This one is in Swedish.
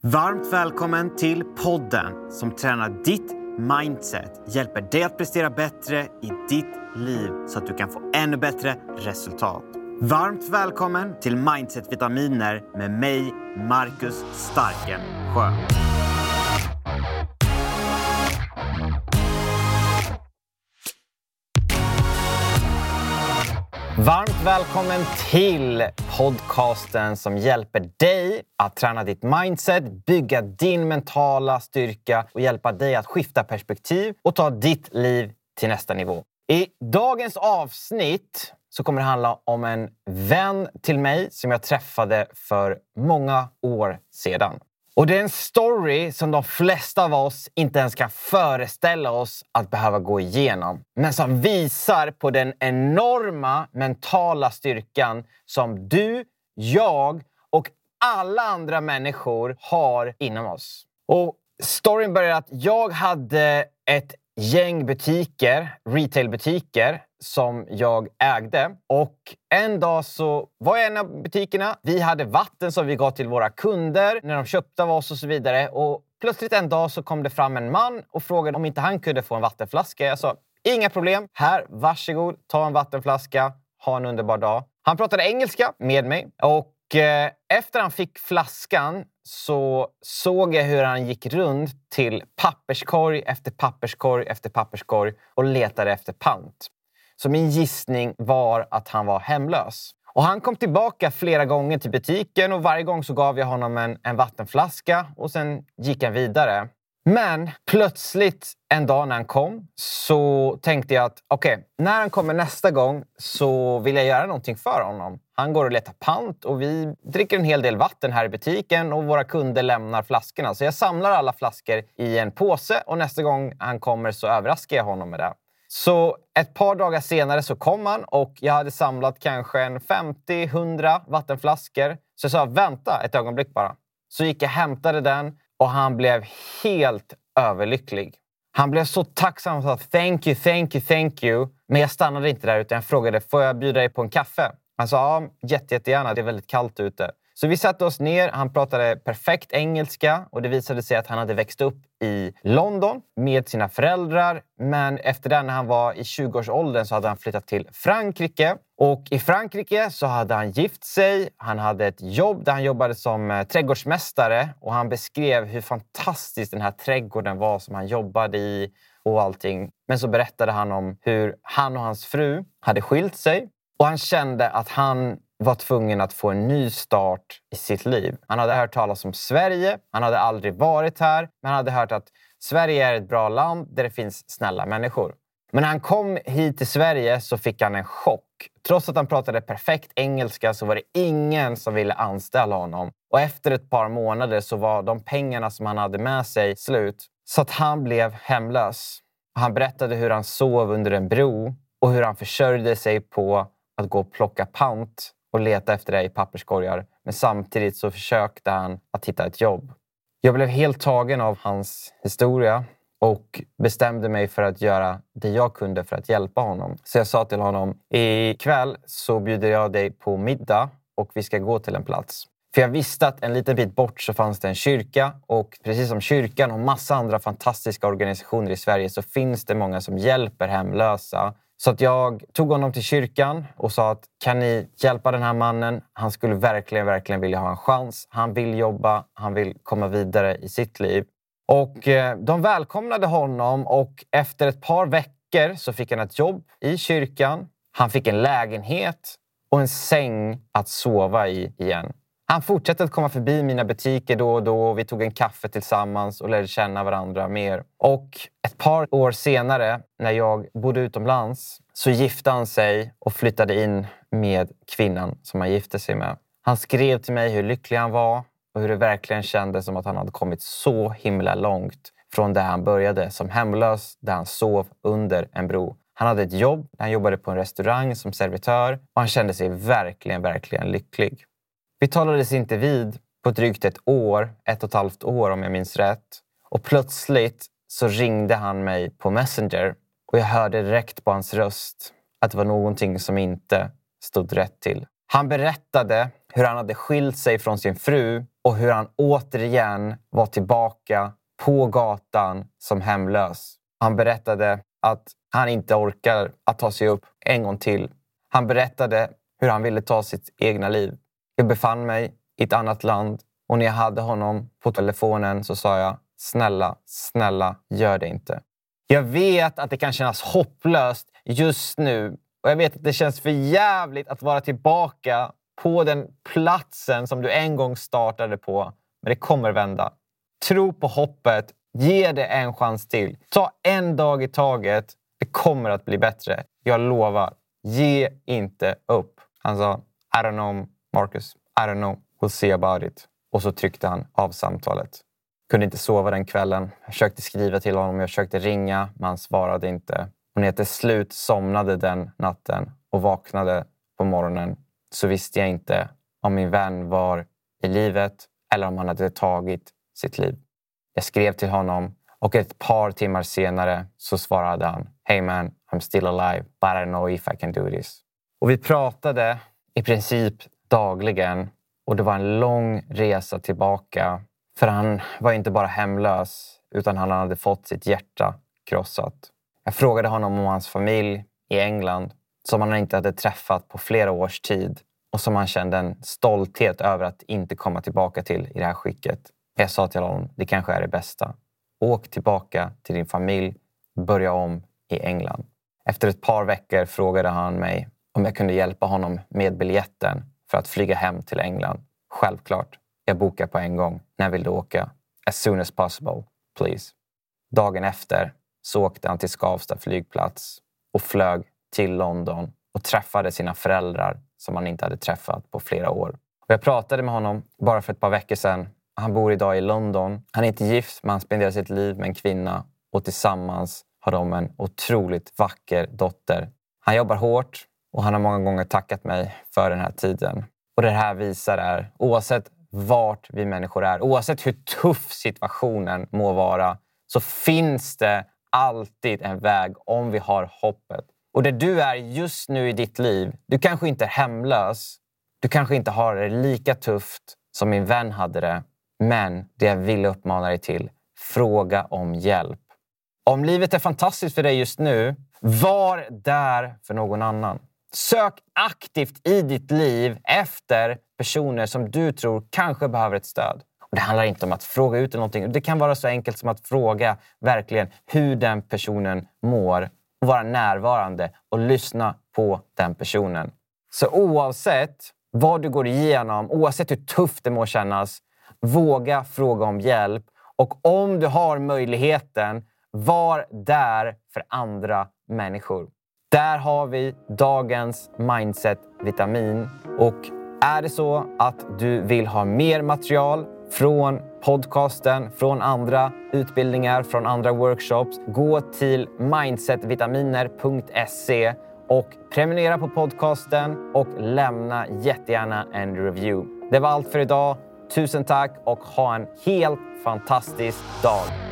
Varmt välkommen till podden som tränar ditt mindset, hjälper dig att prestera bättre i ditt liv så att du kan få ännu bättre resultat. Varmt välkommen till Mindset-vitaminer med mig, Marcus Starkensjö. Varmt välkommen till podcasten som hjälper dig att träna ditt mindset, bygga din mentala styrka och hjälpa dig att skifta perspektiv och ta ditt liv till nästa nivå. I dagens avsnitt så kommer det handla om en vän till mig som jag träffade för många år sedan. Och det är en story som de flesta av oss inte ens kan föreställa oss att behöva gå igenom. Men som visar på den enorma mentala styrkan som du, jag och alla andra människor har inom oss. Och storyn börjar att jag hade ett gäng butiker, retailbutiker, som jag ägde. Och en dag så var jag i en av butikerna. Vi hade vatten som vi gav till våra kunder när de köpte av oss och så vidare. Och plötsligt en dag så kom det fram en man och frågade om inte han kunde få en vattenflaska. Jag sa inga problem. Här, varsågod, ta en vattenflaska. Ha en underbar dag. Han pratade engelska med mig och eh, efter han fick flaskan så såg jag hur han gick runt till papperskorg efter papperskorg efter papperskorg och letade efter pant. Så min gissning var att han var hemlös. Och han kom tillbaka flera gånger till butiken och varje gång så gav jag honom en, en vattenflaska och sen gick han vidare. Men plötsligt en dag när han kom så tänkte jag att okej, okay, när han kommer nästa gång så vill jag göra någonting för honom. Han går och letar pant och vi dricker en hel del vatten här i butiken och våra kunder lämnar flaskorna. Så jag samlar alla flaskor i en påse och nästa gång han kommer så överraskar jag honom med det. Så ett par dagar senare så kom han och jag hade samlat kanske en 50-100 vattenflaskor. Så jag sa vänta ett ögonblick bara. Så gick jag och hämtade den och han blev helt överlycklig. Han blev så tacksam och sa thank you, thank you, thank you. Men jag stannade inte där utan jag frågade får jag bjuda dig på en kaffe. Han sa ja, jätte, jättegärna. Det är väldigt kallt ute. Så vi satte oss ner. Han pratade perfekt engelska och det visade sig att han hade växt upp i London med sina föräldrar. Men efter det, när han var i 20-årsåldern, så hade han flyttat till Frankrike. Och i Frankrike så hade han gift sig. Han hade ett jobb där han jobbade som eh, trädgårdsmästare och han beskrev hur fantastisk den här trädgården var som han jobbade i och allting. Men så berättade han om hur han och hans fru hade skilt sig och han kände att han var tvungen att få en ny start i sitt liv. Han hade hört talas om Sverige. Han hade aldrig varit här, men han hade hört att Sverige är ett bra land där det finns snälla människor. Men när han kom hit till Sverige så fick han en chock. Trots att han pratade perfekt engelska så var det ingen som ville anställa honom. Och efter ett par månader så var de pengarna som han hade med sig slut. Så att han blev hemlös. Han berättade hur han sov under en bro och hur han försörjde sig på att gå och plocka pant och leta efter det i papperskorgar. Men samtidigt så försökte han att hitta ett jobb. Jag blev helt tagen av hans historia och bestämde mig för att göra det jag kunde för att hjälpa honom. Så jag sa till honom, ikväll så bjuder jag dig på middag och vi ska gå till en plats. För jag visste att en liten bit bort så fanns det en kyrka och precis som kyrkan och massa andra fantastiska organisationer i Sverige så finns det många som hjälper hemlösa så att jag tog honom till kyrkan och sa att kan ni hjälpa den här mannen? Han skulle verkligen, verkligen vilja ha en chans. Han vill jobba, han vill komma vidare i sitt liv. Och eh, de välkomnade honom och efter ett par veckor så fick han ett jobb i kyrkan. Han fick en lägenhet och en säng att sova i igen. Han fortsatte att komma förbi mina butiker då och då. Vi tog en kaffe tillsammans och lärde känna varandra mer. Och ett par år senare, när jag bodde utomlands, så gifte han sig och flyttade in med kvinnan som han gifte sig med. Han skrev till mig hur lycklig han var och hur det verkligen kändes som att han hade kommit så himla långt från där han började som hemlös, där han sov under en bro. Han hade ett jobb, han jobbade på en restaurang som servitör och han kände sig verkligen, verkligen lycklig. Vi talades inte vid på drygt ett år, ett och ett halvt år om jag minns rätt. Och plötsligt så ringde han mig på Messenger och jag hörde direkt på hans röst att det var någonting som inte stod rätt till. Han berättade hur han hade skilt sig från sin fru och hur han återigen var tillbaka på gatan som hemlös. Han berättade att han inte orkar att ta sig upp en gång till. Han berättade hur han ville ta sitt egna liv. Jag befann mig i ett annat land och när jag hade honom på telefonen så sa jag snälla, snälla, gör det inte. Jag vet att det kan kännas hopplöst just nu och jag vet att det känns för jävligt att vara tillbaka på den platsen som du en gång startade på. Men det kommer vända. Tro på hoppet. Ge det en chans till. Ta en dag i taget. Det kommer att bli bättre. Jag lovar. Ge inte upp. Han sa I don't know Marcus. I don't know. We'll see about it. Och så tryckte han av samtalet. Kunde inte sova den kvällen. Jag försökte skriva till honom, jag försökte ringa, men han svarade inte. Och när jag till slut somnade den natten och vaknade på morgonen så visste jag inte om min vän var i livet eller om han hade tagit sitt liv. Jag skrev till honom och ett par timmar senare så svarade han Hey man, I'm still alive, but I don't know if I can do this. Och vi pratade i princip dagligen och det var en lång resa tillbaka. För han var inte bara hemlös utan han hade fått sitt hjärta krossat. Jag frågade honom om hans familj i England som han inte hade träffat på flera års tid och som han kände en stolthet över att inte komma tillbaka till i det här skicket. Jag sa till honom, det kanske är det bästa. Åk tillbaka till din familj, börja om i England. Efter ett par veckor frågade han mig om jag kunde hjälpa honom med biljetten för att flyga hem till England. Självklart. Jag bokar på en gång. När vill du åka? As soon as possible, please. Dagen efter så åkte han till Skavsta flygplats och flög till London och träffade sina föräldrar som han inte hade träffat på flera år. Och jag pratade med honom bara för ett par veckor sedan. Han bor idag i London. Han är inte gift, men han spenderar sitt liv med en kvinna och tillsammans har de en otroligt vacker dotter. Han jobbar hårt och han har många gånger tackat mig för den här tiden. Och det här visar är, oavsett vart vi människor är, oavsett hur tuff situationen må vara, så finns det alltid en väg om vi har hoppet. Och där du är just nu i ditt liv, du kanske inte är hemlös. Du kanske inte har det lika tufft som min vän hade det. Men det jag vill uppmana dig till, fråga om hjälp. Om livet är fantastiskt för dig just nu, var där för någon annan. Sök aktivt i ditt liv efter personer som du tror kanske behöver ett stöd. Och det handlar inte om att fråga ut någonting. Det kan vara så enkelt som att fråga verkligen hur den personen mår och vara närvarande och lyssna på den personen. Så oavsett vad du går igenom, oavsett hur tufft det må kännas, våga fråga om hjälp. Och om du har möjligheten, var där för andra människor. Där har vi dagens Mindset-vitamin. Och är det så att du vill ha mer material från podcasten, från andra utbildningar, från andra workshops. Gå till mindsetvitaminer.se och prenumerera på podcasten och lämna jättegärna en review. Det var allt för idag. Tusen tack och ha en helt fantastisk dag.